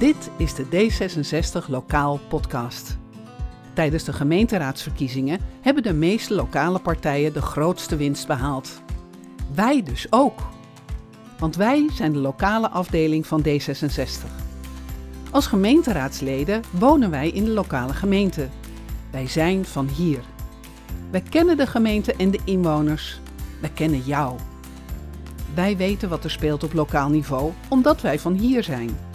Dit is de D66 Lokaal Podcast. Tijdens de gemeenteraadsverkiezingen hebben de meeste lokale partijen de grootste winst behaald. Wij dus ook. Want wij zijn de lokale afdeling van D66. Als gemeenteraadsleden wonen wij in de lokale gemeente. Wij zijn van hier. Wij kennen de gemeente en de inwoners. Wij kennen jou. Wij weten wat er speelt op lokaal niveau, omdat wij van hier zijn.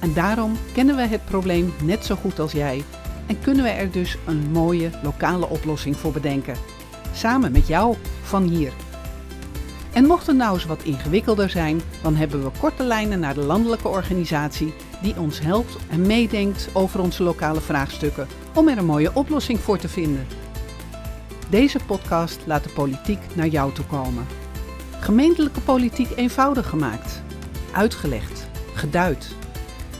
En daarom kennen we het probleem net zo goed als jij en kunnen we er dus een mooie lokale oplossing voor bedenken. Samen met jou van hier. En mocht het nou eens wat ingewikkelder zijn, dan hebben we korte lijnen naar de landelijke organisatie die ons helpt en meedenkt over onze lokale vraagstukken om er een mooie oplossing voor te vinden. Deze podcast laat de politiek naar jou toe komen. Gemeentelijke politiek eenvoudig gemaakt, uitgelegd, geduid,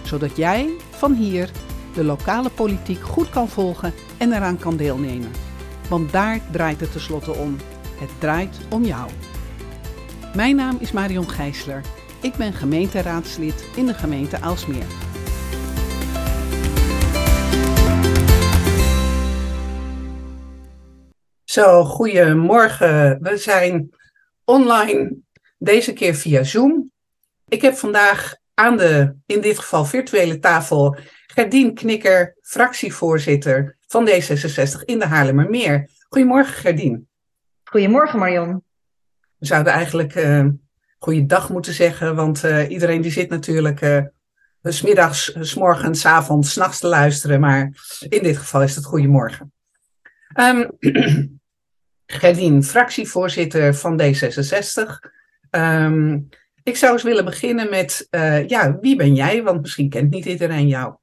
zodat jij van hier de lokale politiek goed kan volgen en eraan kan deelnemen. Want daar draait het tenslotte om. Het draait om jou. Mijn naam is Marion Gijsler. Ik ben gemeenteraadslid in de gemeente Aalsmeer. Zo, goedemorgen. We zijn online, deze keer via Zoom. Ik heb vandaag aan de, in dit geval virtuele tafel, Gerdien Knikker, fractievoorzitter van D66 in de Haarlemmermeer. Goedemorgen Gerdien. Goedemorgen Marion. We zouden eigenlijk uh, goeiedag moeten zeggen, want uh, iedereen die zit natuurlijk uh, s middags, s morgens, s avonds, s nachts te luisteren, maar in dit geval is het goedemorgen. Um, Gerdien, fractievoorzitter van D66. Um, ik zou eens willen beginnen met, uh, ja, wie ben jij? Want misschien kent niet iedereen jou.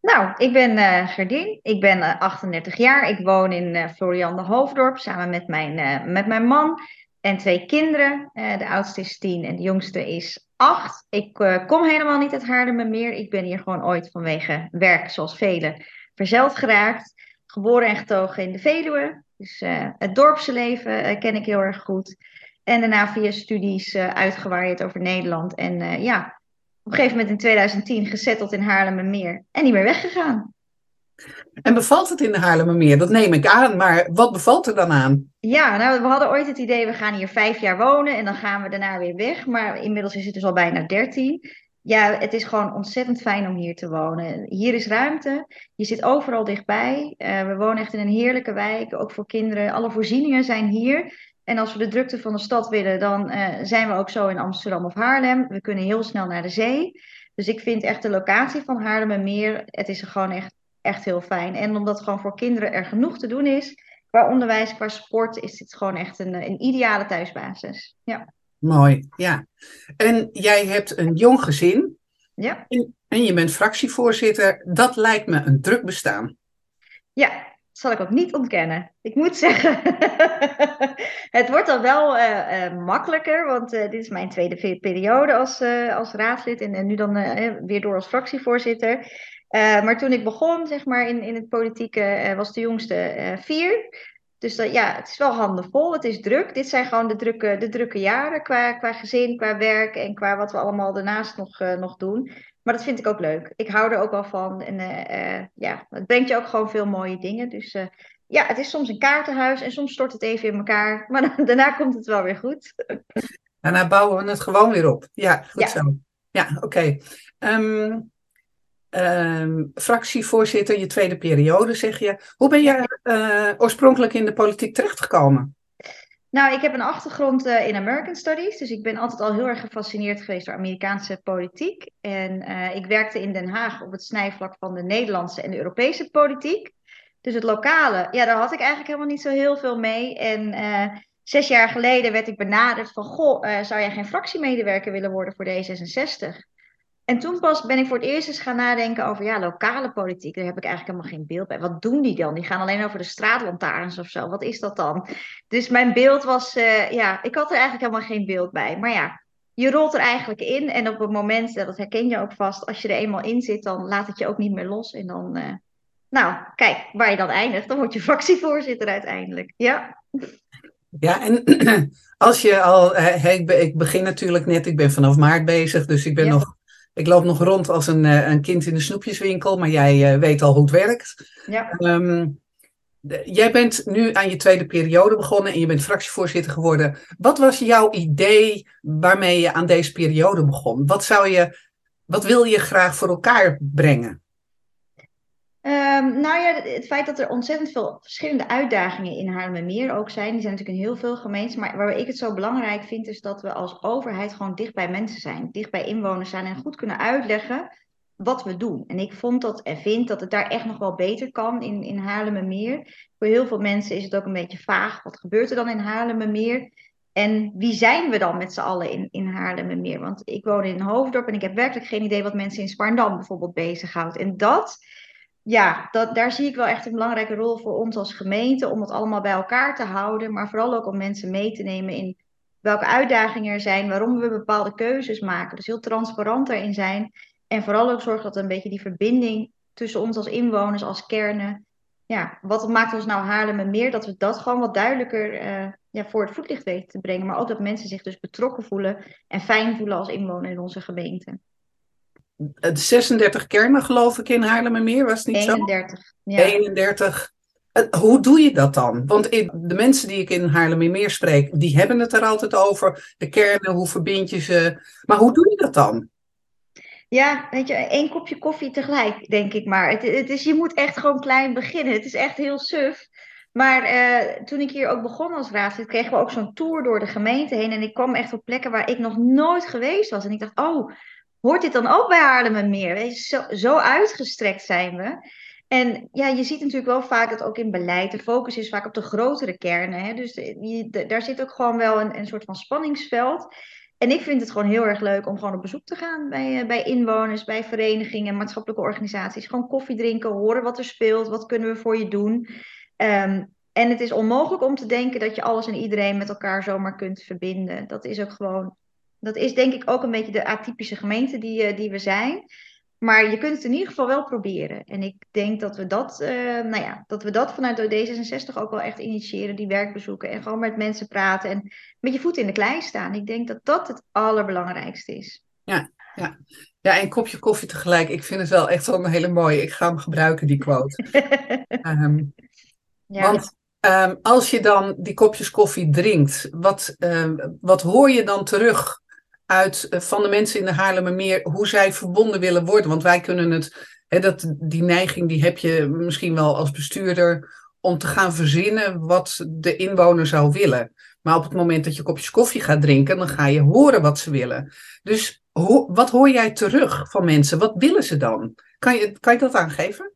Nou, ik ben uh, Gerdien. Ik ben uh, 38 jaar. Ik woon in uh, Florian de Hoofddorp samen met mijn, met mijn man en twee kinderen. de oudste is tien en de jongste is acht. Ik kom helemaal niet uit Haarlemmermeer. Ik ben hier gewoon ooit vanwege werk, zoals velen, verzeld geraakt. Geboren en getogen in de Veluwe. Dus het dorpse leven ken ik heel erg goed. En daarna via studies uh, uitgewaaid over Nederland. En uh, ja, op een gegeven moment in 2010 gezetteld in Haarlemmermeer. En niet meer weggegaan. En bevalt het in de Haarlemmermeer? Dat neem ik aan, maar wat bevalt er dan aan? Ja, nou, we hadden ooit het idee, we gaan hier vijf jaar wonen en dan gaan we daarna weer weg. Maar inmiddels is het dus al bijna dertien. Ja, het is gewoon ontzettend fijn om hier te wonen. Hier is ruimte, je zit overal dichtbij. Uh, we wonen echt in een heerlijke wijk, ook voor kinderen. Alle voorzieningen zijn hier. En als we de drukte van de stad willen, dan uh, zijn we ook zo in Amsterdam of Haarlem. We kunnen heel snel naar de zee. Dus ik vind echt de locatie van Haarlem en Meer, het is gewoon echt, echt heel fijn. En omdat gewoon voor kinderen er genoeg te doen is, qua onderwijs, qua sport, is dit gewoon echt een, een ideale thuisbasis. Ja. Mooi, ja. En jij hebt een jong gezin. Ja. En, en je bent fractievoorzitter. Dat lijkt me een druk bestaan. Ja, zal ik ook niet ontkennen. Ik moet zeggen, het wordt al wel uh, uh, makkelijker, want uh, dit is mijn tweede periode als, als raadslid en, en nu dan weer door als fractievoorzitter. maar toen ik begon, zeg maar, in, in het politieke, was de jongste vier. Dus dat, ja, het is wel handenvol, het is druk. Dit zijn gewoon de drukke, de drukke jaren qua, qua gezin, qua werk en qua wat we allemaal daarnaast nog, nog doen. Maar dat vind ik ook leuk. Ik hou er ook wel van. En uh, uh, ja, het brengt je ook gewoon veel mooie dingen. Dus uh, ja, het is soms een kaartenhuis en soms stort het even in elkaar. Maar daarna komt het wel weer goed. Daarna bouwen we het gewoon weer op. Ja, goed ja. zo. Ja, oké. Okay. Um, um, fractievoorzitter, je tweede periode zeg je. Hoe ben je oorspronkelijk in de politiek terechtgekomen? Nou, ik heb een achtergrond uh, in American Studies, dus ik ben altijd al heel erg gefascineerd geweest door Amerikaanse politiek. En uh, ik werkte in Den Haag op het snijvlak van de Nederlandse en de Europese politiek. Dus het lokale, ja, daar had ik eigenlijk helemaal niet zo heel veel mee. En uh, zes jaar geleden werd ik benaderd van, goh, zou jij geen fractiemedewerker willen worden voor D66? En toen pas ben ik voor het eerst eens gaan nadenken over ja, lokale politiek. Daar heb ik eigenlijk helemaal geen beeld bij. Wat doen die dan? Die gaan alleen over de straatlantaarns of zo. Wat is dat dan? Dus mijn beeld was, uh, ja, ik had er eigenlijk helemaal geen beeld bij. Maar ja, je rolt er eigenlijk in. En op het moment, dat herken je ook vast, als je er eenmaal in zit, dan laat het je ook niet meer los. En dan, uh, nou, kijk, waar je dan eindigt, dan word je fractievoorzitter uiteindelijk. Ja. Ja, en als je al, ik begin natuurlijk net, ik ben vanaf maart bezig, dus ik ben ja. nog ik loop nog rond als een, een kind in de snoepjeswinkel, maar jij weet al hoe het werkt. Ja. Ehm, jij bent nu aan je tweede periode begonnen en je bent fractievoorzitter geworden. Wat was jouw idee waarmee je aan deze periode begon? Wat, zou je, wat wil je graag voor elkaar brengen? Um, nou ja, het feit dat er ontzettend veel verschillende uitdagingen in Haarlemmermeer ook zijn. Die zijn natuurlijk in heel veel gemeentes. Maar waar ik het zo belangrijk vind, is dat we als overheid gewoon dicht bij mensen zijn. Dicht bij inwoners zijn en goed kunnen uitleggen wat we doen. En ik vond dat en vind dat het daar echt nog wel beter kan in, in Haarlemmermeer. Voor heel veel mensen is het ook een beetje vaag. Wat gebeurt er dan in Haarlemmermeer? En wie zijn we dan met z'n allen in, in Haarlemmermeer? Want ik woon in Hoofddorp en ik heb werkelijk geen idee wat mensen in Sparndam bijvoorbeeld bezighoudt. En dat ja, dat, daar zie ik wel echt een belangrijke rol voor ons als gemeente om het allemaal bij elkaar te houden, maar vooral ook om mensen mee te nemen in welke uitdagingen er zijn, waarom we bepaalde keuzes maken. Dus heel transparant daarin zijn en vooral ook zorgen dat een beetje die verbinding tussen ons als inwoners, als kernen, ja, wat maakt ons nou Haarlem meer, dat we dat gewoon wat duidelijker uh, ja, voor het voetlicht weten te brengen, maar ook dat mensen zich dus betrokken voelen en fijn voelen als inwoner in onze gemeente. 36 kernen, geloof ik, in Haarlemmermeer, was het niet 31, zo? Ja. 31. Hoe doe je dat dan? Want de mensen die ik in Haarlemmermeer spreek, die hebben het er altijd over. De kernen, hoe verbind je ze? Maar hoe doe je dat dan? Ja, weet je, één kopje koffie tegelijk, denk ik maar. Het, het is, je moet echt gewoon klein beginnen. Het is echt heel suf. Maar eh, toen ik hier ook begon als raadslid, kregen we ook zo'n tour door de gemeente heen. En ik kwam echt op plekken waar ik nog nooit geweest was. En ik dacht, oh, hoort dit dan ook bij Haarlemmermeer? Weet je, zo, zo uitgestrekt zijn we. En ja, je ziet natuurlijk wel vaak dat ook in beleid de focus is vaak op de grotere kernen. Hè? Dus daar zit ook gewoon wel een, een soort van spanningsveld. En ik vind het gewoon heel erg leuk om gewoon op bezoek te gaan bij, eh, bij inwoners, bij verenigingen, maatschappelijke organisaties. Gewoon koffie drinken, horen wat er speelt, wat kunnen we voor je doen. Um, en het is onmogelijk om te denken dat je alles en iedereen met elkaar zomaar kunt verbinden. Dat is ook gewoon dat is denk ik ook een beetje de atypische gemeente die, uh, die we zijn. Maar je kunt het in ieder geval wel proberen. En ik denk dat we dat, uh, nou ja, dat we dat vanuit D66 ook wel echt initiëren, die werkbezoeken. En gewoon met mensen praten en met je voet in de klei staan. Ik denk dat dat het allerbelangrijkste is. Ja, ja. Ja, een kopje koffie tegelijk. Ik vind het wel echt wel een hele mooie. Ik ga hem gebruiken, die quote. um, ja. Want um, als je dan die kopjes koffie drinkt, wat, um, wat hoor je dan terug uit eh, van de mensen in de Haarlemmermeer hoe zij verbonden willen worden. Want wij kunnen het, hè, dat, die neiging die heb je misschien wel als bestuurder om te gaan verzinnen wat de inwoner zou willen. Maar op het moment dat je kopjes koffie gaat drinken, dan ga je horen wat ze willen. Dus wat hoor jij terug van mensen? Wat willen ze dan? Kan je, kan je dat aangeven?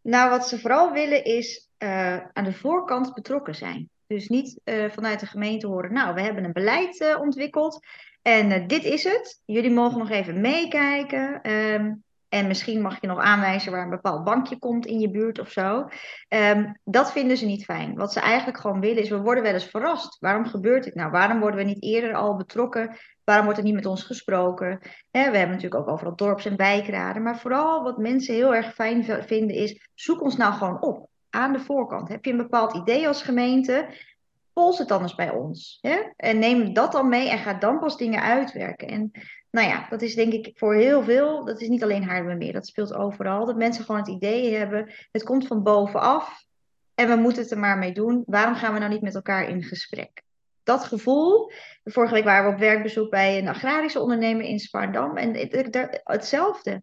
Nou, wat ze vooral willen is uh, aan de voorkant betrokken zijn. Dus niet uh, vanuit de gemeente horen, nou, we hebben een beleid uh, ontwikkeld en uh, dit is het. Jullie mogen nog even meekijken. Um, en misschien mag je nog aanwijzen waar een bepaald bankje komt in je buurt of zo. Um, dat vinden ze niet fijn. Wat ze eigenlijk gewoon willen is, we worden wel eens verrast. Waarom gebeurt dit nou? Waarom worden we niet eerder al betrokken? Waarom wordt er niet met ons gesproken? We hebben natuurlijk ook overal dorps- en wijkraden. Maar vooral wat mensen heel erg fijn vinden is, zoek ons nou gewoon op. Aan de voorkant. Heb je een bepaald idee als gemeente? pols het dan eens bij ons. Hè? En neem dat dan mee en ga dan pas dingen uitwerken. En nou ja, dat is denk ik voor heel veel, dat is niet alleen meer, dat speelt overal. Dat mensen gewoon het idee hebben, het komt van bovenaf en we moeten het er maar mee doen. Waarom gaan we nou niet met elkaar in gesprek? Dat gevoel, vorige week waren we op werkbezoek bij een agrarische ondernemer in Spardam en hetzelfde.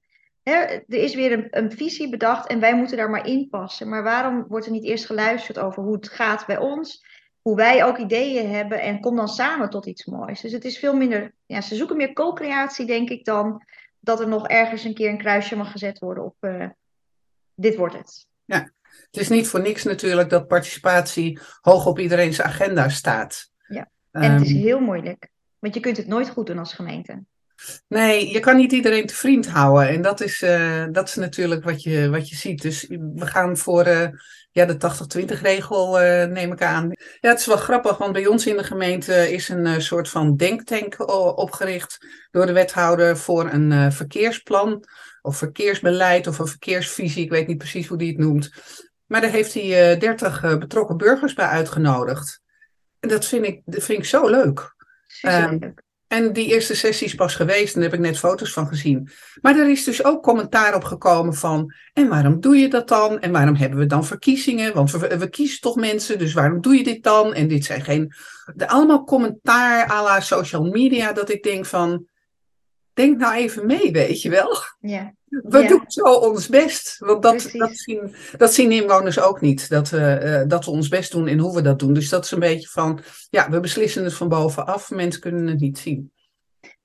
Er is weer een, een, visie bedacht en wij moeten daar maar in passen. Maar waarom wordt er niet eerst geluisterd over hoe het gaat bij ons? hoe wij ook ideeën hebben en kom dan samen tot iets moois. Dus het is veel minder, ja, ze zoeken meer co-creatie, denk ik, dan dat er nog ergens een keer een kruisje mag gezet worden op uh, dit wordt het. Ja, het is niet voor niks natuurlijk dat participatie hoog op iedereen's agenda staat. Ja, en het is ehm, heel moeilijk, want je kunt het nooit goed doen als gemeente. Nee, je kan niet iedereen te vriend houden. En dat is, uh, dat is natuurlijk wat je, wat je ziet. Dus we gaan voor uh, ja, de 80-20 regel, uh, neem ik aan. Ja, het is wel grappig, want bij ons in de gemeente is een soort van denktank opgericht door de wethouder voor een verkeersplan of verkeersbeleid of een verkeersvisie. Ik weet niet precies hoe die het noemt. Maar daar heeft hij 30 betrokken burgers bij uitgenodigd. En dat vind ik, dat vind ik zo leuk. Um, En die eerste sessie is pas geweest en daar heb ik net foto's van gezien. Maar er is dus ook commentaar op gekomen van, en waarom doe je dat dan? En waarom hebben we dan verkiezingen? Want we, kiezen toch mensen, dus waarom doe je dit dan? En dit zijn geen, de, allemaal commentaar à la social media, dat ik denk van, denk nou even mee, weet je wel. Ja. We doen zo ons best. Want dat, dat, zien, dat zien inwoners ook niet. Dat we, eh, dat we ons best doen in hoe we dat doen. Dus dat is een beetje van, ja, we beslissen het van bovenaf. Mensen kunnen het niet zien.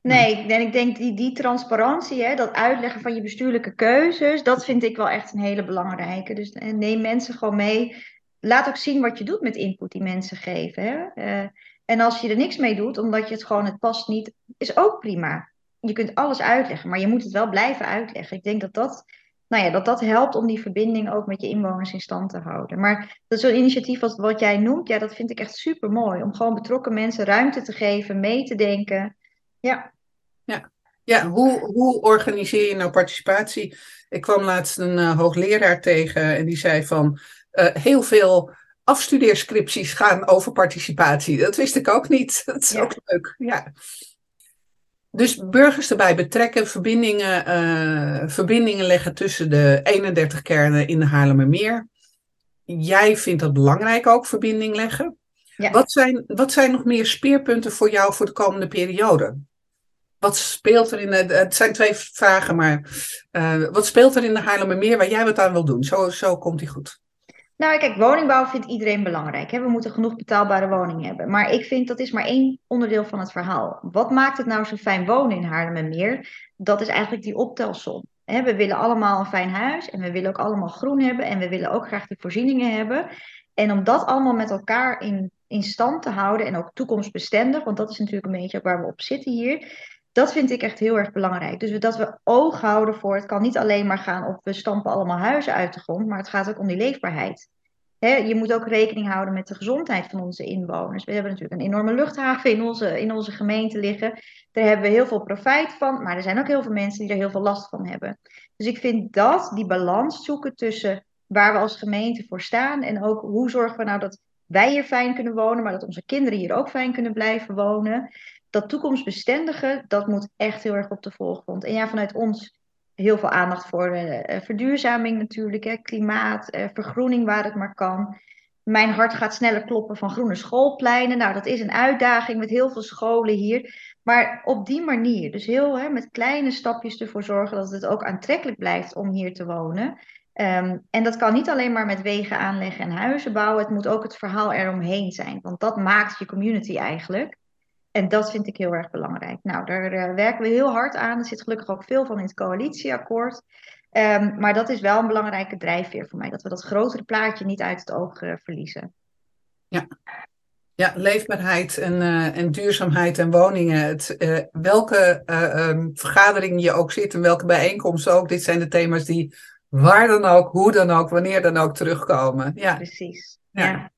Nee, en ik denk die, die transparantie, hè, dat uitleggen van je bestuurlijke keuzes, dat vind ik wel echt een hele belangrijke. Dus eh, neem mensen gewoon mee. Laat ook zien wat je doet met input die mensen geven. Hè. Uh, en als je er niks mee doet, omdat je het gewoon, het past niet, is ook prima je kunt alles uitleggen, maar je moet het wel blijven uitleggen. Ik denk dat dat, nou ja, dat, dat helpt om die verbinding ook met je inwoners in stand te houden. Maar dat zo'n initiatief als wat jij noemt, ja, dat vind ik echt super mooi. Om gewoon betrokken mensen ruimte te geven, mee te denken. Ja. Ja, ja hoe, hoe organiseer je nou participatie? Ik kwam laatst een uh, hoogleraar tegen en die zei van uh, heel veel afstudeerscripties gaan over participatie. Dat wist ik ook niet. Dat is ook leuk. Ja. Dus burgers erbij betrekken, verbindingen, uh, verbindingen leggen tussen de 31 kernen in de Haarlemmermeer. Jij vindt dat belangrijk ook, verbinding leggen. Ja. Wat, zijn, wat zijn nog meer speerpunten voor jou voor de komende periode? Wat speelt er in de, het zijn twee vragen, maar uh, wat speelt er in de Haarlemmermeer waar jij wat aan wil doen? Zo, zo komt die goed. Nou, kijk, woningbouw vindt iedereen belangrijk. Hè? We moeten genoeg betaalbare woningen hebben. Maar ik vind dat is maar één onderdeel van het verhaal. Wat maakt het nou zo fijn wonen in Haarlemmermeer? Dat is eigenlijk die optelsom. We willen allemaal een fijn huis en we willen ook allemaal groen hebben en we willen ook graag die voorzieningen hebben. En om dat allemaal met elkaar in, in stand te houden en ook toekomstbestendig, want dat is natuurlijk een beetje waar we op zitten hier, dat vind ik echt heel erg belangrijk. Dus dat we oog houden voor, het kan niet alleen maar gaan op we stampen allemaal huizen uit de grond, maar het gaat ook om die leefbaarheid. je moet ook rekening houden met de gezondheid van onze inwoners. We hebben natuurlijk een enorme luchthaven in onze, in onze gemeente liggen. Daar hebben we heel veel profijt van, maar er zijn ook heel veel mensen die er heel veel last van hebben. Dus ik vind dat, die balans zoeken tussen waar we als gemeente voor staan en ook hoe zorgen we nou dat wij hier fijn kunnen wonen, maar dat onze kinderen hier ook fijn kunnen blijven wonen dat toekomstbestendige, dat moet echt heel erg op de voorgrond. En ja, vanuit ons heel veel aandacht voor uh, verduurzaming natuurlijk, hè, klimaat, uh, vergroening waar het maar kan. Mijn hart gaat sneller kloppen van groene schoolpleinen. Nou, dat is een uitdaging met heel veel scholen hier. Maar op die manier, dus heel hè, met kleine stapjes ervoor zorgen dat het ook aantrekkelijk blijft om hier te wonen. Um, en dat kan niet alleen maar met wegen aanleggen en huizen bouwen. Het moet ook het verhaal eromheen zijn. Want dat maakt je community eigenlijk. En dat vind ik heel erg belangrijk. Nou, daar uh, werken we heel hard aan. Er zit gelukkig ook veel van in het coalitieakkoord. Um, maar dat is wel een belangrijke drijfveer voor mij. Dat we dat grotere plaatje niet uit het oog uh, verliezen. Ja. Ja, leefbaarheid en, uh, en duurzaamheid en woningen. Het, welke um, vergadering je ook zit en welke bijeenkomst ook. Dit zijn de thema's die waar dan ook, hoe dan ook, wanneer dan ook terugkomen. Ja. Precies. ja.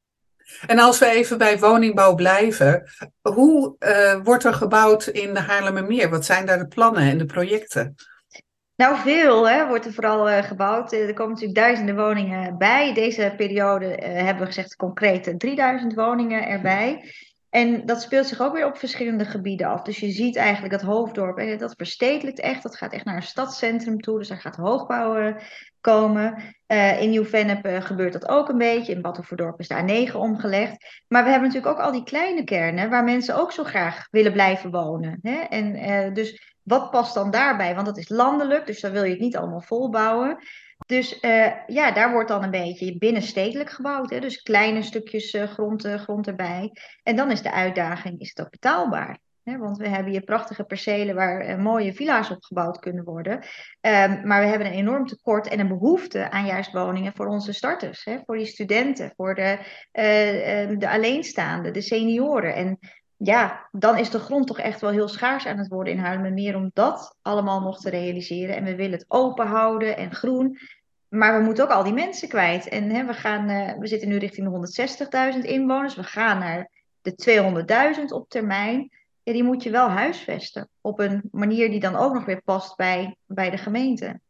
En als we even bij woningbouw blijven, hoe uh, wordt er gebouwd in de Haarlemmermeer? Wat zijn daar de plannen en de projecten? Nou, veel hè, wordt er vooral uh, gebouwd. Er komen natuurlijk duizenden woningen bij. Deze periode hebben we gezegd concreet 3000 woningen erbij. En dat speelt zich ook weer op verschillende gebieden af. Dus je ziet eigenlijk dat Hoofddorp, dat verstedelijkt echt. Dat gaat echt naar een stadscentrum toe. Dus daar gaat hoogbouw komen. Uh, in Nieuw-Vennep uh, gebeurt dat ook een beetje. In Battenverdorp is daar 9 omgelegd. Maar we hebben natuurlijk ook al die kleine kernen waar mensen ook zo graag willen blijven wonen. Hè? En dus wat past dan daarbij? Want dat is landelijk, dus dan wil je het niet allemaal volbouwen. Dus ja, daar wordt dan een beetje binnenstedelijk gebouwd. Hè? Dus kleine stukjes grond, grond erbij. En dan is de uitdaging, is het ook betaalbaar? want we hebben hier prachtige percelen waar mooie villa's opgebouwd kunnen worden. Um, maar we hebben een enorm tekort en een behoefte aan juist woningen voor onze starters. Hè, voor die studenten, voor de, de alleenstaanden, de senioren. En ja, dan is de grond toch echt wel heel schaars aan het worden in Haarlemmermeer om dat allemaal nog te realiseren. En we willen het open houden en groen. Maar we moeten ook al die mensen kwijt. En hè, we, gaan, uh, we zitten nu richting de 160.000 inwoners. We gaan naar de 200.000 op termijn ja, die moet je wel huisvesten. Op een manier die dan ook nog weer past bij, bij de gemeente.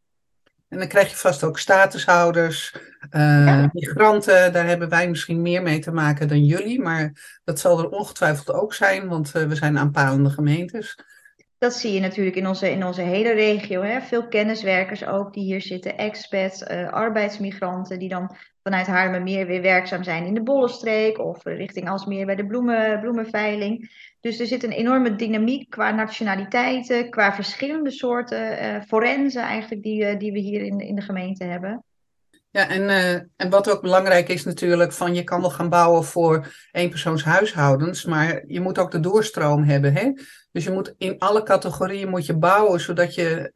En dan krijg je vast ook statushouders, uh, migranten. Daar hebben wij misschien meer mee te maken dan jullie. Maar dat zal er ongetwijfeld ook zijn, want uh, we zijn aanpalende gemeentes. Dat zie je natuurlijk in onze, in onze hele regio. Hè? Veel kenniswerkers ook die hier zitten, expats, uh, arbeidsmigranten, die dan vanuit Haarlemmermeer weer werkzaam zijn in de Bollenstreek of richting Alsmeer bij de bloemen, bloemenveiling. Dus er zit een enorme dynamiek qua nationaliteiten, qua verschillende soorten uh, forensen eigenlijk die, uh, die we hier in, in de gemeente hebben. Ja, en, uh, en wat ook belangrijk is natuurlijk, van je kan wel gaan bouwen voor eenpersoonshuishoudens, maar je moet ook de doorstroom hebben. Hè? Dus je moet in alle categorieën moet je bouwen, zodat je,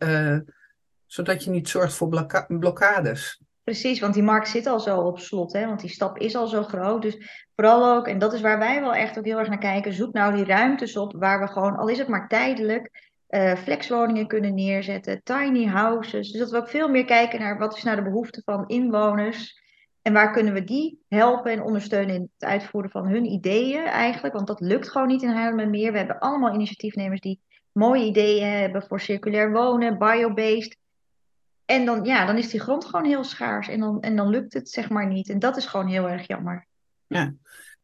zodat je niet zorgt voor blokkades. Precies, want die markt zit al zo op slot, hè? want die stap is al zo groot. Dus vooral ook, en dat is waar wij wel echt ook heel erg naar kijken, zoek nou die ruimtes op waar we gewoon, al is het maar tijdelijk, uh, flexwoningen kunnen neerzetten, tiny houses. Dus dat we ook veel meer kijken naar wat is nou de behoefte van inwoners. En waar kunnen we die helpen en ondersteunen in het uitvoeren van hun ideeën eigenlijk. Want dat lukt gewoon niet in meer. We hebben allemaal initiatiefnemers die mooie ideeën hebben voor circulair wonen, biobased. En dan, ja, dan is die grond gewoon heel schaars en dan, en dan lukt het zeg maar niet. En dat is gewoon heel erg jammer. Ja,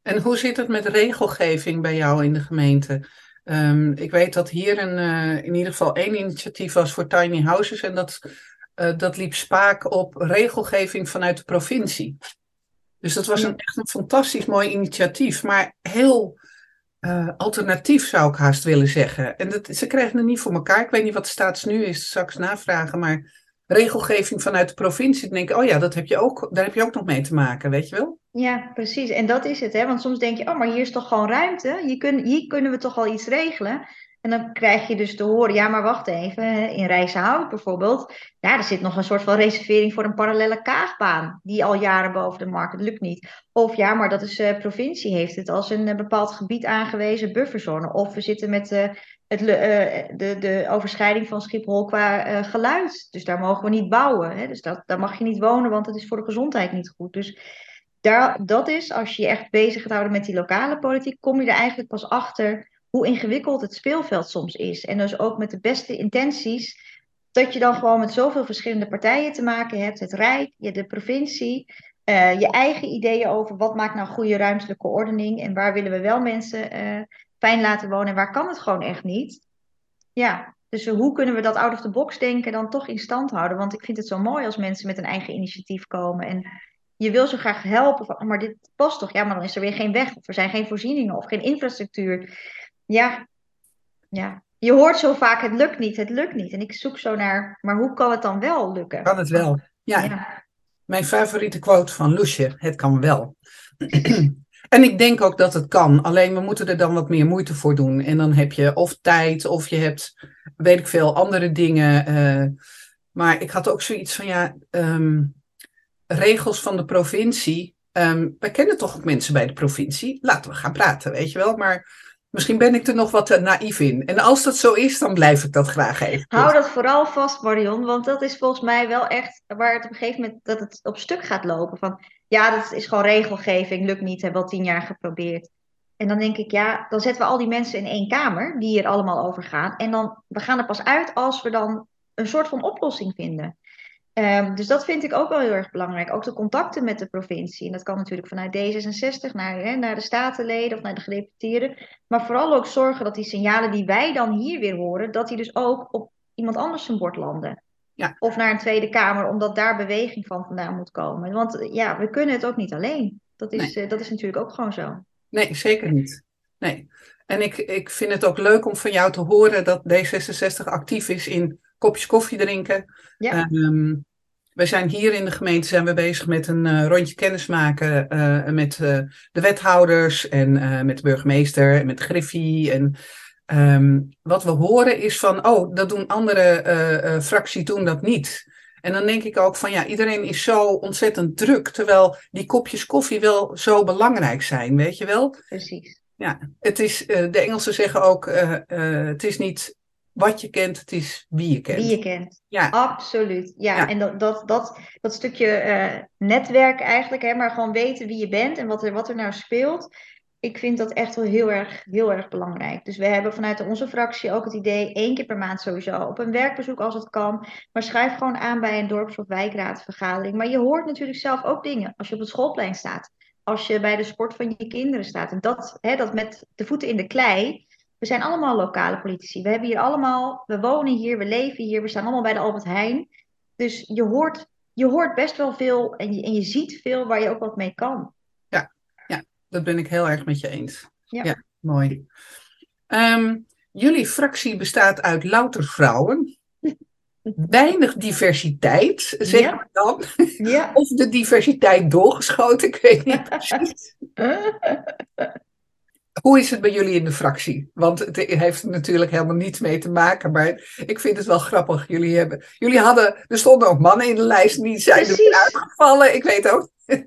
en hoe zit het met regelgeving bij jou in de gemeente? Um, ik weet dat hier een, uh, in ieder geval één initiatief was voor tiny houses en dat, uh, dat liep spaak op regelgeving vanuit de provincie. Dus dat was een, echt een fantastisch mooi initiatief, maar heel uh, alternatief zou ik haast willen zeggen. En dat, ze krijgen het niet voor elkaar. Ik weet niet wat de status nu is, straks navragen, maar regelgeving vanuit de provincie. Dan denk ik, oh ja, dat heb je ook, daar heb je ook nog mee te maken, weet je wel? Ja, precies. En dat is het, hè? Want soms denk je, oh, maar hier is toch gewoon ruimte? Hier, kun, hier kunnen we toch wel iets regelen? En dan krijg je dus te horen, ja, maar wacht even, in Rijzenhout bijvoorbeeld, ja, er zit nog een soort van reservering voor een parallele kaagbaan, die al jaren boven de markt, lukt niet. Of ja, maar dat is, uh, provincie heeft het als een uh, bepaald gebied aangewezen bufferzone. Of we zitten met uh, het, de, de overschrijding van Schiphol qua geluid, dus daar mogen we niet bouwen. Hè? Dus dat, daar mag je niet wonen, want het is voor de gezondheid niet goed. Dus daar, dat is, als je je echt bezig gaat houden met die lokale politiek, kom je er eigenlijk pas achter hoe ingewikkeld het speelveld soms is. En dus ook met de beste intenties, dat je dan gewoon met zoveel verschillende partijen te maken hebt. Het Rijk, de provincie, uh, je eigen ideeën over wat maakt nou goede ruimtelijke ordening en waar willen we wel mensen fijn laten wonen en waar kan het gewoon echt niet. Ja, dus hoe kunnen we dat out of the box denken dan toch in stand houden? Want ik vind het zo mooi als mensen met een eigen initiatief komen en je wil zo graag helpen, van, oh, maar dit past toch? Ja, maar dan is er weer geen weg, of er zijn geen voorzieningen of geen infrastructuur. Ja, ja. Je hoort zo vaak, het lukt niet, het lukt niet. En ik zoek zo naar, maar hoe kan het dan wel lukken? Kan het wel, ja. ja. Mijn favoriete quote van Loesje, het kan wel. En ik denk ook dat het kan, alleen we moeten er dan wat meer moeite voor doen. En dan heb je of tijd, of je hebt, weet ik veel, andere dingen. Uh, maar ik had ook zoiets van, ja, um, regels van de provincie. Um, wij kennen toch ook mensen bij de provincie. Laten we gaan praten, weet je wel. Maar misschien ben ik er nog wat naïef in. En als dat zo is, dan blijf ik dat graag even. Hou dat vooral vast, Marion. Want dat is volgens mij wel echt waar het op een gegeven moment dat het op stuk gaat lopen. Van ja, dat is gewoon regelgeving. Lukt niet, hebben al tien jaar geprobeerd. En dan denk ik, ja, dan zetten we al die mensen in één kamer, die hier allemaal over gaan. En dan, we gaan er pas uit als we dan een soort van oplossing vinden. Um, dus dat vind ik ook wel heel erg belangrijk. Ook de contacten met de provincie. En dat kan natuurlijk vanuit D66 naar, hè, naar de statenleden of naar de gedeputeerden. Maar vooral ook zorgen dat die signalen die wij dan hier weer horen, dat die dus ook op iemand anders zijn bord landen. Ja. Of naar een Tweede Kamer, omdat daar beweging van vandaan moet komen. Want ja, we kunnen het ook niet alleen. Dat is, nee. uh, dat is natuurlijk ook gewoon zo. Nee, zeker niet. Nee. En ik, ik vind het ook leuk om van jou te horen dat D66 actief is in kopjes koffie drinken. Ja. Um, wij zijn hier in de gemeente zijn we bezig met een uh, rondje kennismaken uh, met uh, de wethouders en met de burgemeester en met Griffie. En um, wat we horen is van, oh, dat doen andere fracties doen dat niet. En dan denk ik ook van, ja, iedereen is zo ontzettend druk, terwijl die kopjes koffie wel zo belangrijk zijn, weet je wel? Precies. Ja, het is, de Engelsen zeggen ook, het is niet wat je kent, het is wie je kent. Wie je kent. Ja. Absoluut. Ja, en dat, dat, dat, dat stukje uh, netwerk eigenlijk, hè, maar gewoon weten wie je bent en wat er, wat er nou speelt. Ik vind dat echt wel heel erg, heel erg belangrijk. Dus we hebben vanuit onze fractie ook het idee, één keer per maand sowieso, op een werkbezoek als het kan. Maar schrijf gewoon aan bij een dorps- of wijkraadvergadering. Maar je hoort natuurlijk zelf ook dingen als je op het schoolplein staat. Als je bij de sport van je kinderen staat. En dat, hè, dat met de voeten in de klei. We zijn allemaal lokale politici. We hebben hier allemaal, we wonen hier, we leven hier, we staan allemaal bij de Albert Heijn. Dus je hoort, je hoort best wel veel en je, en je ziet veel waar je ook wat mee kan. Ja, ja dat ben ik heel erg met je eens. Ja, mooi. Ehm, jullie fractie bestaat uit louter vrouwen. Weinig diversiteit, zeg maar dan. Ja. Of de diversiteit doorgeschoten, ik weet niet precies. Hoe is het bij jullie in de fractie? Want het heeft natuurlijk helemaal niets mee te maken. Maar ik vind het wel grappig. Jullie, hebben, jullie hadden, er stonden ook mannen in de lijst die zijn er uitgevallen. Ik weet ook.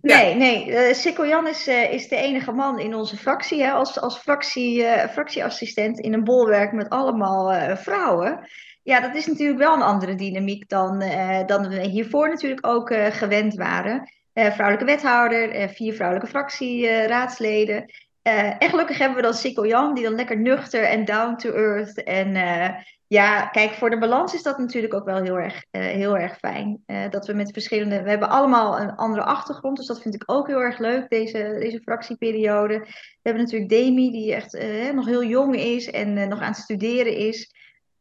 Nee, nee. Uh, Sikko Jan is, uh, is de enige man in onze fractie. Hè, als als fractie, uh, fractieassistent in een bolwerk met allemaal vrouwen. Ja, dat is natuurlijk wel een andere dynamiek dan, dan we hiervoor natuurlijk ook gewend waren. vrouwelijke wethouder, vier vrouwelijke fractieraadsleden. Uh, gelukkig hebben we dan Sikko Jan, die dan lekker nuchter en down to earth. En uh, ja, kijk, voor de balans is dat natuurlijk ook wel heel erg, uh, heel erg fijn. dat we met verschillende. We hebben allemaal een andere achtergrond, dus dat vind ik ook heel erg leuk, deze, deze fractieperiode. We hebben natuurlijk Demi, die echt nog heel jong is en nog aan het studeren is.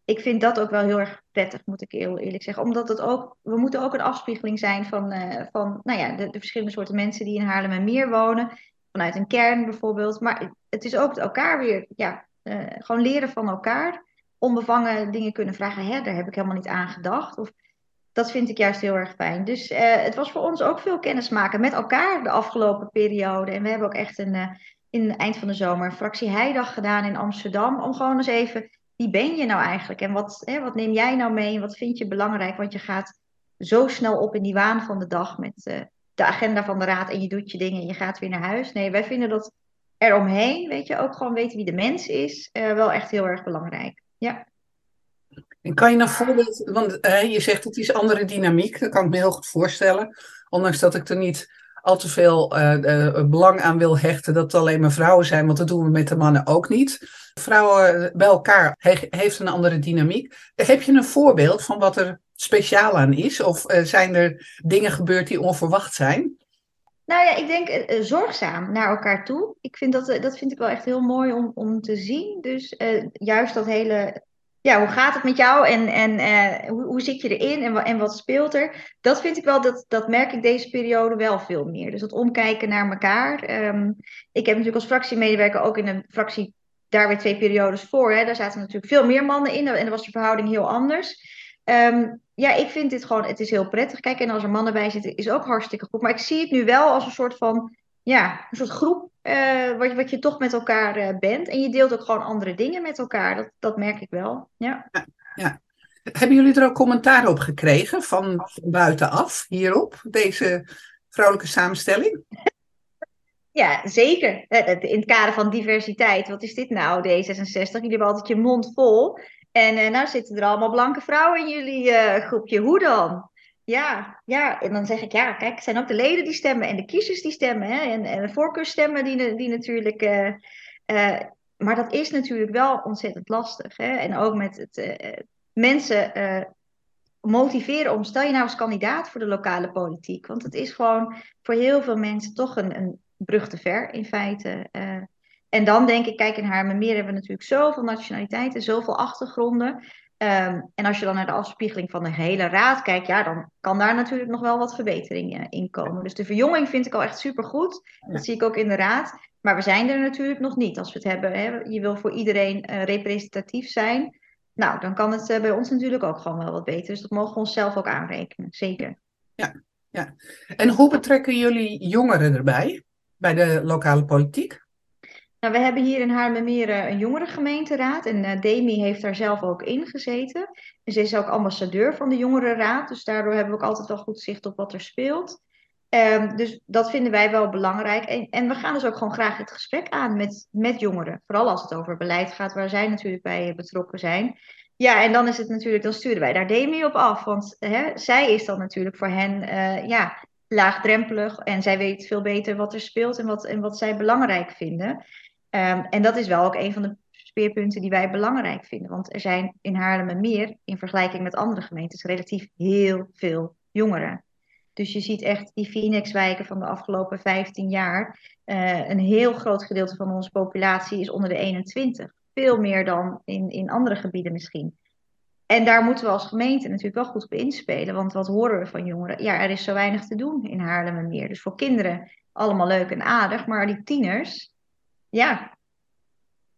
Ik vind dat ook wel heel erg prettig, moet ik heel eerlijk zeggen. Omdat het ook, we moeten ook een afspiegeling zijn van, van nou ja, de, de verschillende soorten mensen die in Haarlem en Meer wonen vanuit een kern bijvoorbeeld. Maar het is ook het elkaar weer, ja, uh, gewoon leren van elkaar. Onbevangen dingen kunnen vragen, hè, daar heb ik helemaal niet aan gedacht. Of, dat vind ik juist heel erg fijn. Dus uh, het was voor ons ook veel kennis maken met elkaar de afgelopen periode. En we hebben ook echt een, uh, in het eind van de zomer een fractie Heidag gedaan in Amsterdam. Om gewoon eens even, wie ben je nou eigenlijk? En wat, hè, wat neem jij nou mee? Wat vind je belangrijk? Want je gaat zo snel op in die waan van de dag met de agenda van de raad en je doet je dingen en je gaat weer naar huis. Nee, wij vinden dat eromheen, weet je, ook gewoon weten wie de mens is, uh, wel echt heel erg belangrijk. Ja. En kan je nou voorbeeld, want je zegt het is andere dynamiek, dat kan ik me heel goed voorstellen. Ondanks dat ik er niet al te veel uh, belang aan wil hechten dat het alleen maar vrouwen zijn, want dat doen we met de mannen ook niet. Vrouwen bij elkaar he heeft een andere dynamiek. Heb je een voorbeeld van wat er speciaal aan is? Of uh, zijn er dingen gebeurd die onverwacht zijn? Nou ja, ik denk uh, zorgzaam naar elkaar toe. Ik vind dat, dat vind ik wel echt heel mooi om, om te zien. Dus juist dat hele, ja, hoe gaat het met jou en, en hoe, hoe zit je erin en, en wat speelt er? Dat vind ik wel, dat, dat merk ik deze periode wel veel meer. Dus dat omkijken naar elkaar. Um, ik heb natuurlijk als fractiemedewerker ook in een fractie daar weer twee periodes voor. Hè. Daar zaten natuurlijk veel meer mannen in en dan was de verhouding heel anders. Um, ja, ik vind dit gewoon, het is heel prettig. Kijk, en als er mannen bij zitten, is ook hartstikke goed. Maar ik zie het nu wel als een soort van, ja, een soort groep, uh, wat, wat je toch met elkaar uh, bent. En je deelt ook gewoon andere dingen met elkaar. Dat, dat merk ik wel, ja. ja. ja. Hebben jullie er ook commentaar op gekregen van, van buitenaf hierop, deze vrouwelijke samenstelling? Ja, zeker. Eh, in het kader van diversiteit. Wat is dit nou, D66? Jullie hebben altijd je mond vol. En uh, nou zitten er allemaal blanke vrouwen in jullie uh, groepje. Hoe dan? Ja, ja, en dan zeg ik, ja, kijk, het zijn ook de leden die stemmen en de kiezers die stemmen. Hè? En, en de voorkeurstemmen die, die natuurlijk... Uh, maar dat is natuurlijk wel ontzettend lastig. Hè? En ook met het mensen motiveren om, stel je nou als kandidaat voor de lokale politiek. Want het is gewoon voor heel veel mensen toch een, een brug te ver in feite. En dan denk ik, kijk in Haarlemmermeer hebben we natuurlijk zoveel nationaliteiten, zoveel achtergronden. Um, en als je dan naar de afspiegeling van de hele raad kijkt, ja, dan kan daar natuurlijk nog wel wat verbeteringen in komen. Dus de verjonging vind ik al echt supergoed. Dat zie ik ook in de raad. Maar we zijn er natuurlijk nog niet. Als we het hebben, hè, je wil voor iedereen uh, representatief zijn. Nou, dan kan het uh, bij ons natuurlijk ook gewoon wel wat beter. Dus dat mogen we onszelf ook aanrekenen, zeker. Ja, ja. En hoe betrekken jullie jongeren erbij, bij de lokale politiek? Nou, we hebben hier in Haarlemmermeer een jongerengemeenteraad en uh, Demi heeft daar zelf ook in gezeten. En ze is ook ambassadeur van de jongerenraad, dus daardoor hebben we ook altijd wel goed zicht op wat er speelt. Um, dus dat vinden wij wel belangrijk. En, en, we gaan dus ook gewoon graag het gesprek aan met, met jongeren. Vooral als het over beleid gaat, waar zij natuurlijk bij betrokken zijn. Ja, en dan is het natuurlijk, dan sturen wij daar Demi op af. Want hè, zij is dan natuurlijk voor hen ja, laagdrempelig en zij weet veel beter wat er speelt en wat, en wat zij belangrijk vinden. Ehm, en dat is wel ook een van de speerpunten die wij belangrijk vinden. Want er zijn in Haarlemmermeer, in vergelijking met andere gemeentes, relatief heel veel jongeren. Dus je ziet echt die Phoenix-wijken van de afgelopen 15 jaar. Uh, een heel groot gedeelte van onze populatie is onder de 21. Veel meer dan in, in andere gebieden misschien. En daar moeten we als gemeente natuurlijk wel goed op inspelen. Want wat horen we van jongeren? Ja, er is zo weinig te doen in Haarlemmermeer. Dus voor kinderen allemaal leuk en aardig. Maar die tieners, ja,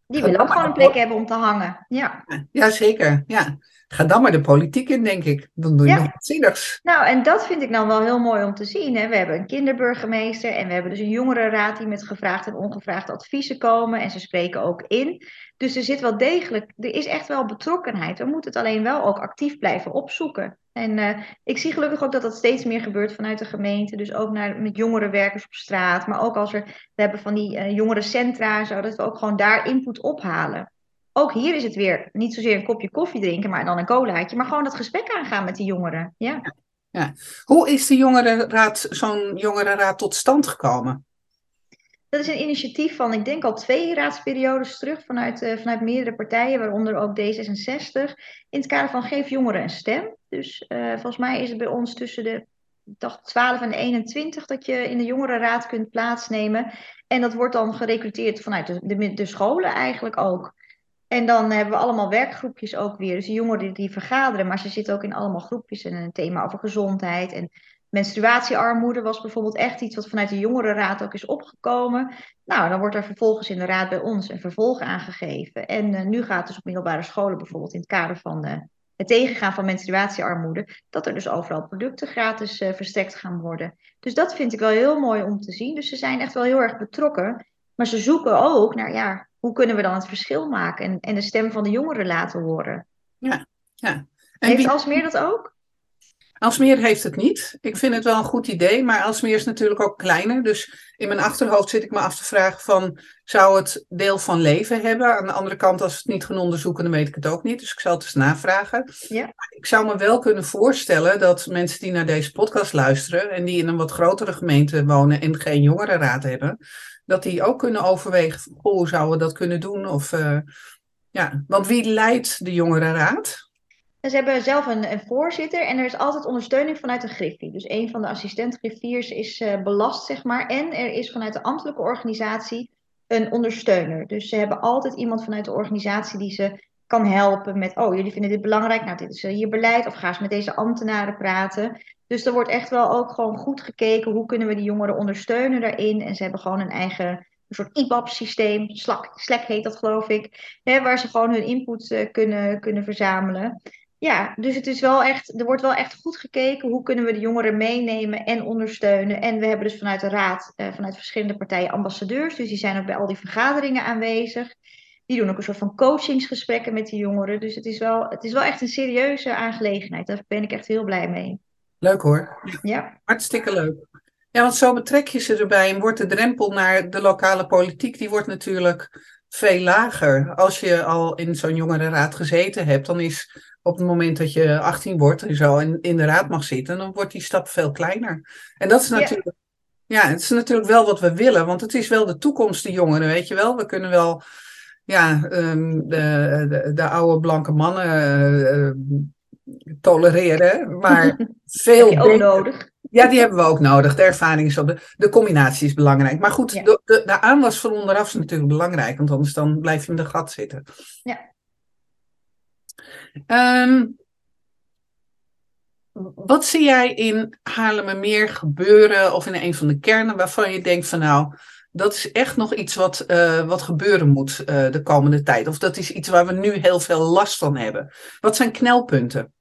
die willen ook gewoon een plek hebben om te hangen. Ja, ja zeker. Ja. Ga dan maar de politiek in, denk ik. Dan doe je ja. nog iets zinnigs. Nou, en dat vind ik nou wel heel mooi om te zien. Hè. We hebben een kinderburgemeester en we hebben dus een jongerenraad die met gevraagd en ongevraagd adviezen komen. En ze spreken ook in. Dus er zit wel degelijk, er is echt wel betrokkenheid. We moeten het alleen wel ook actief blijven opzoeken. En uh, ik zie gelukkig ook dat dat steeds meer gebeurt vanuit de gemeente. Dus ook naar, met jongerenwerkers op straat. Maar ook als er, we hebben van die uh, jongerencentra, zodat we ook gewoon daar input ophalen. Ook hier is het weer niet zozeer een kopje koffie drinken, maar dan een colaatje. Maar gewoon dat gesprek aangaan met die jongeren. Ja. ja. Hoe is de jongerenraad, zo'n jongerenraad tot stand gekomen? Dat is een initiatief van, ik denk al twee raadsperiodes terug vanuit, uh, vanuit meerdere partijen, waaronder ook D66, in het kader van Geef Jongeren een Stem. Dus uh, volgens mij is het bij ons tussen de dacht 12 en 21 dat je in de jongerenraad kunt plaatsnemen. En dat wordt dan gerecruiteerd vanuit de, de, de scholen eigenlijk ook. En dan hebben we allemaal werkgroepjes ook weer. Dus de jongeren die vergaderen, maar ze zitten ook in allemaal groepjes. En een thema over gezondheid en menstruatiearmoede was bijvoorbeeld echt iets wat vanuit de jongerenraad ook is opgekomen. Nou, dan wordt er vervolgens in de raad bij ons een vervolg aangegeven. En uh, nu gaat dus op middelbare scholen bijvoorbeeld in het kader van uh, het tegengaan van menstruatiearmoede, dat er dus overal producten gratis uh, verstrekt gaan worden. Dus dat vind ik wel heel mooi om te zien. Dus ze zijn echt wel heel erg betrokken. Maar ze zoeken ook naar, ja, hoe kunnen we dan het verschil maken en, en de stem van de jongeren laten horen? Ja, ja. En Heeft wie... Alsmeer dat ook? Alsmeer heeft het niet. Ik vind het wel een goed idee, maar Alsmeer is natuurlijk ook kleiner. Dus in mijn achterhoofd zit ik me af te vragen van, zou het deel van leven hebben? Aan de andere kant, als we het niet gaan onderzoeken, dan weet ik het ook niet. Dus ik zal het eens navragen. Ja. Ik zou me wel kunnen voorstellen dat mensen die naar deze podcast luisteren en die in een wat grotere gemeente wonen en geen jongerenraad hebben, dat die ook kunnen overwegen, hoe zouden we dat kunnen doen? Of, uh, ja, want wie leidt de jongerenraad? ze hebben zelf een, een, voorzitter en er is altijd ondersteuning vanuit de griffie. Dus een van de assistent-griffiers is uh, belast, zeg maar. En er is vanuit de ambtelijke organisatie een ondersteuner. Dus ze hebben altijd iemand vanuit de organisatie die ze kan helpen met... oh, jullie vinden dit belangrijk, nou, dit is uh, hier beleid. Of ga eens met deze ambtenaren praten. Dus er wordt echt wel ook gewoon goed gekeken... hoe kunnen we die jongeren ondersteunen daarin. En ze hebben gewoon een eigen een soort IBAP-systeem, Slack, heet dat geloof ik, hè, waar ze gewoon hun input uh, kunnen, kunnen verzamelen. Ja, dus het is wel echt, er wordt wel echt goed gekeken hoe kunnen we de jongeren meenemen en ondersteunen. En we hebben dus vanuit de raad, eh, vanuit verschillende partijen ambassadeurs, dus die zijn ook bij al die vergaderingen aanwezig. Die doen ook een soort van coachingsgesprekken met die jongeren. Dus het is wel, het is wel echt een serieuze aangelegenheid. Daar ben ik echt heel blij mee. Leuk hoor. Ja. Hartstikke leuk. Ja, want zo betrek je ze erbij en wordt de drempel naar de lokale politiek, die wordt natuurlijk veel lager. Als je al in zo'n jongerenraad gezeten hebt, dan is op het moment dat je 18 wordt en zo in, in de raad mag zitten, dan wordt die stap veel kleiner. En dat is natuurlijk, ja. ja, het is natuurlijk wel wat we willen, want het is wel de toekomst, de jongeren, weet je wel. We kunnen wel, ja, um, de, de, de, oude blanke mannen uh, tolereren, maar veel beter. nodig. Ja, die hebben we ook nodig. De ervaring is op de, de combinatie is belangrijk. Maar goed, de, de, de aanwas van onderaf is natuurlijk belangrijk, want anders dan blijf je in de gat zitten. Ja. Um, wat zie jij in Haarlemmermeer gebeuren of in een van de kernen waarvan je denkt van nou, dat is echt nog iets wat, uh, wat gebeuren moet uh, de komende tijd? Of dat is iets waar we nu heel veel last van hebben? Wat zijn knelpunten?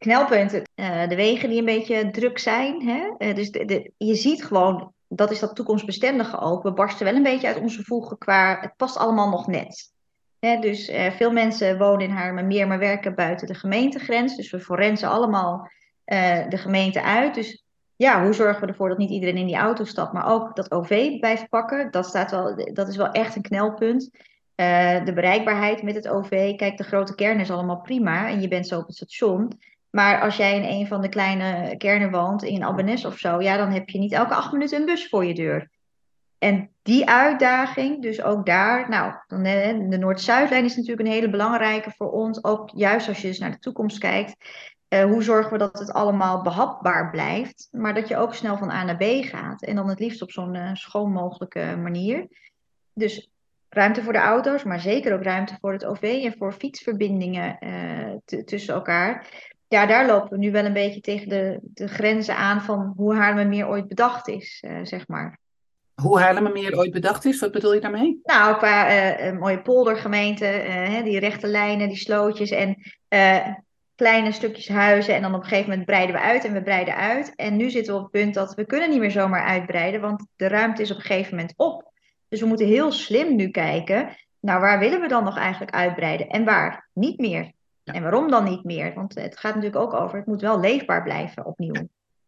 Knelpunten, uh, de wegen die een beetje druk zijn. Hè? dus de, je ziet gewoon, dat is dat toekomstbestendige ook. We barsten wel een beetje uit onze voegen qua, het past allemaal nog net dus uh, veel mensen wonen in Haarlemmermeer, maar werken buiten de gemeentegrens. Dus we forensen allemaal de gemeente uit. Dus ja, hoe zorgen we ervoor dat niet iedereen in die auto stapt, maar ook dat OV blijft pakken? Dat, staat wel, dat is wel echt een knelpunt. De bereikbaarheid met het OV. Kijk, de grote kern is allemaal prima en je bent zo op het station. Maar als jij in een van de kleine kernen woont, in Albanese of zo, ja, dan heb je niet elke acht minuten een bus voor je deur. En die uitdaging, dus ook daar, nou, de Noord-Zuidlijn is natuurlijk een hele belangrijke voor ons, ook juist als je dus naar de toekomst kijkt. Uh, hoe zorgen we dat het allemaal behapbaar blijft, maar dat je ook snel van A naar B gaat en dan het liefst op zo'n uh, schoon mogelijke manier. Dus ruimte voor de auto's, maar zeker ook ruimte voor het OV en voor fietsverbindingen uh, tussen elkaar. Ja, daar lopen we nu wel een beetje tegen de, de grenzen aan van hoe Haarlemmermeer ooit bedacht is, zeg maar. Hoe Haarlemmermeer ooit bedacht is, wat bedoel je daarmee? Nou, qua uh, mooie poldergemeente, uh, die rechte lijnen, die slootjes en kleine stukjes huizen. En dan op een gegeven moment breiden we uit en we breiden uit. En nu zitten we op het punt dat we kunnen niet meer zomaar uitbreiden, want de ruimte is op een gegeven moment op. Dus we moeten heel slim nu kijken, nou waar willen we dan nog eigenlijk uitbreiden en waar niet meer? Ja. En waarom dan niet meer? Want het gaat natuurlijk ook over, het moet wel leefbaar blijven opnieuw.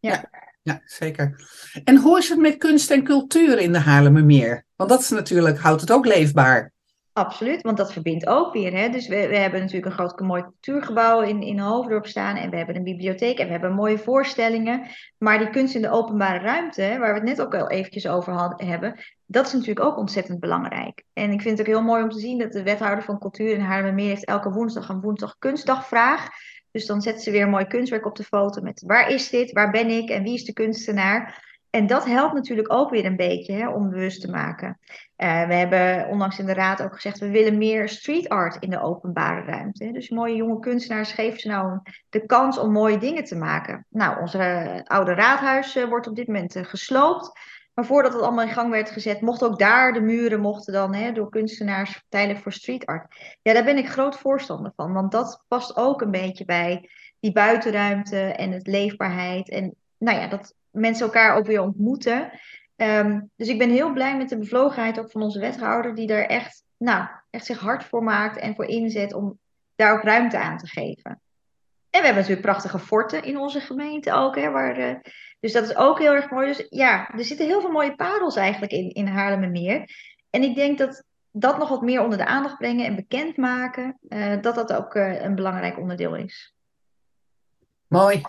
ja. ja ja, zeker. En hoe is het met kunst en cultuur in de Haarlemmermeer? Want dat is natuurlijk, houdt het ook leefbaar. Absoluut, want dat verbindt ook weer. Hè? Dus we, we hebben natuurlijk een groot mooi cultuurgebouw in, in Hoofddorp staan. En we hebben een bibliotheek en we hebben mooie voorstellingen. Maar die kunst in de openbare ruimte, waar we het net ook al eventjes over hadden, hebben, dat is natuurlijk ook ontzettend belangrijk. En ik vind het ook heel mooi om te zien dat de wethouder van cultuur in Haarlemmermeer heeft elke woensdag een woensdag kunstdagvraag. Dus dan zetten ze weer mooi kunstwerk op de foto met waar is dit, waar ben ik en wie is de kunstenaar. En dat helpt natuurlijk ook weer een beetje hè, om bewust te maken. Uh, we hebben onlangs in de raad ook gezegd, we willen meer street art in de openbare ruimte. Dus mooie jonge kunstenaars geven ze nou de kans om mooie dingen te maken. Nou, ons oude raadhuis uh, wordt op dit moment gesloopt. Maar voordat het allemaal in gang werd gezet, mochten ook daar de muren mochten dan hè, door kunstenaars tijdelijk voor street art. Ja, daar ben ik groot voorstander van, want dat past ook een beetje bij die buitenruimte en het leefbaarheid. En nou ja, dat mensen elkaar ook weer ontmoeten. Um, dus ik ben heel blij met de bevlogenheid ook van onze wethouder, die daar echt, nou, echt zich hard voor maakt en voor inzet om daar ook ruimte aan te geven. En we hebben natuurlijk prachtige forten in onze gemeente ook, hè, waar, uh, dus dat is ook heel erg mooi. Dus ja, er zitten heel veel mooie parels eigenlijk in, in Haarlemmermeer. En ik denk dat dat nog wat meer onder de aandacht brengen en bekendmaken, uh, dat dat ook uh, een belangrijk onderdeel is. Mooi.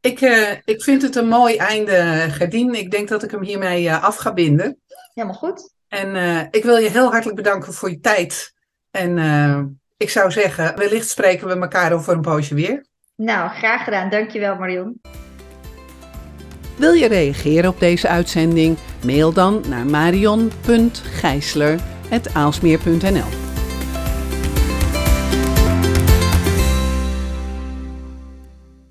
Ik, uh, ik vind het een mooi einde, Gerdien. Ik denk dat ik hem hiermee af ga binden. Helemaal goed. En ik wil je heel hartelijk bedanken voor je tijd. En ik zou zeggen, wellicht spreken we elkaar over een poosje weer. Nou, graag gedaan. Dankjewel Marion. Wil je reageren op deze uitzending? Mail dan naar marion.gijsler.aalsmeer.nl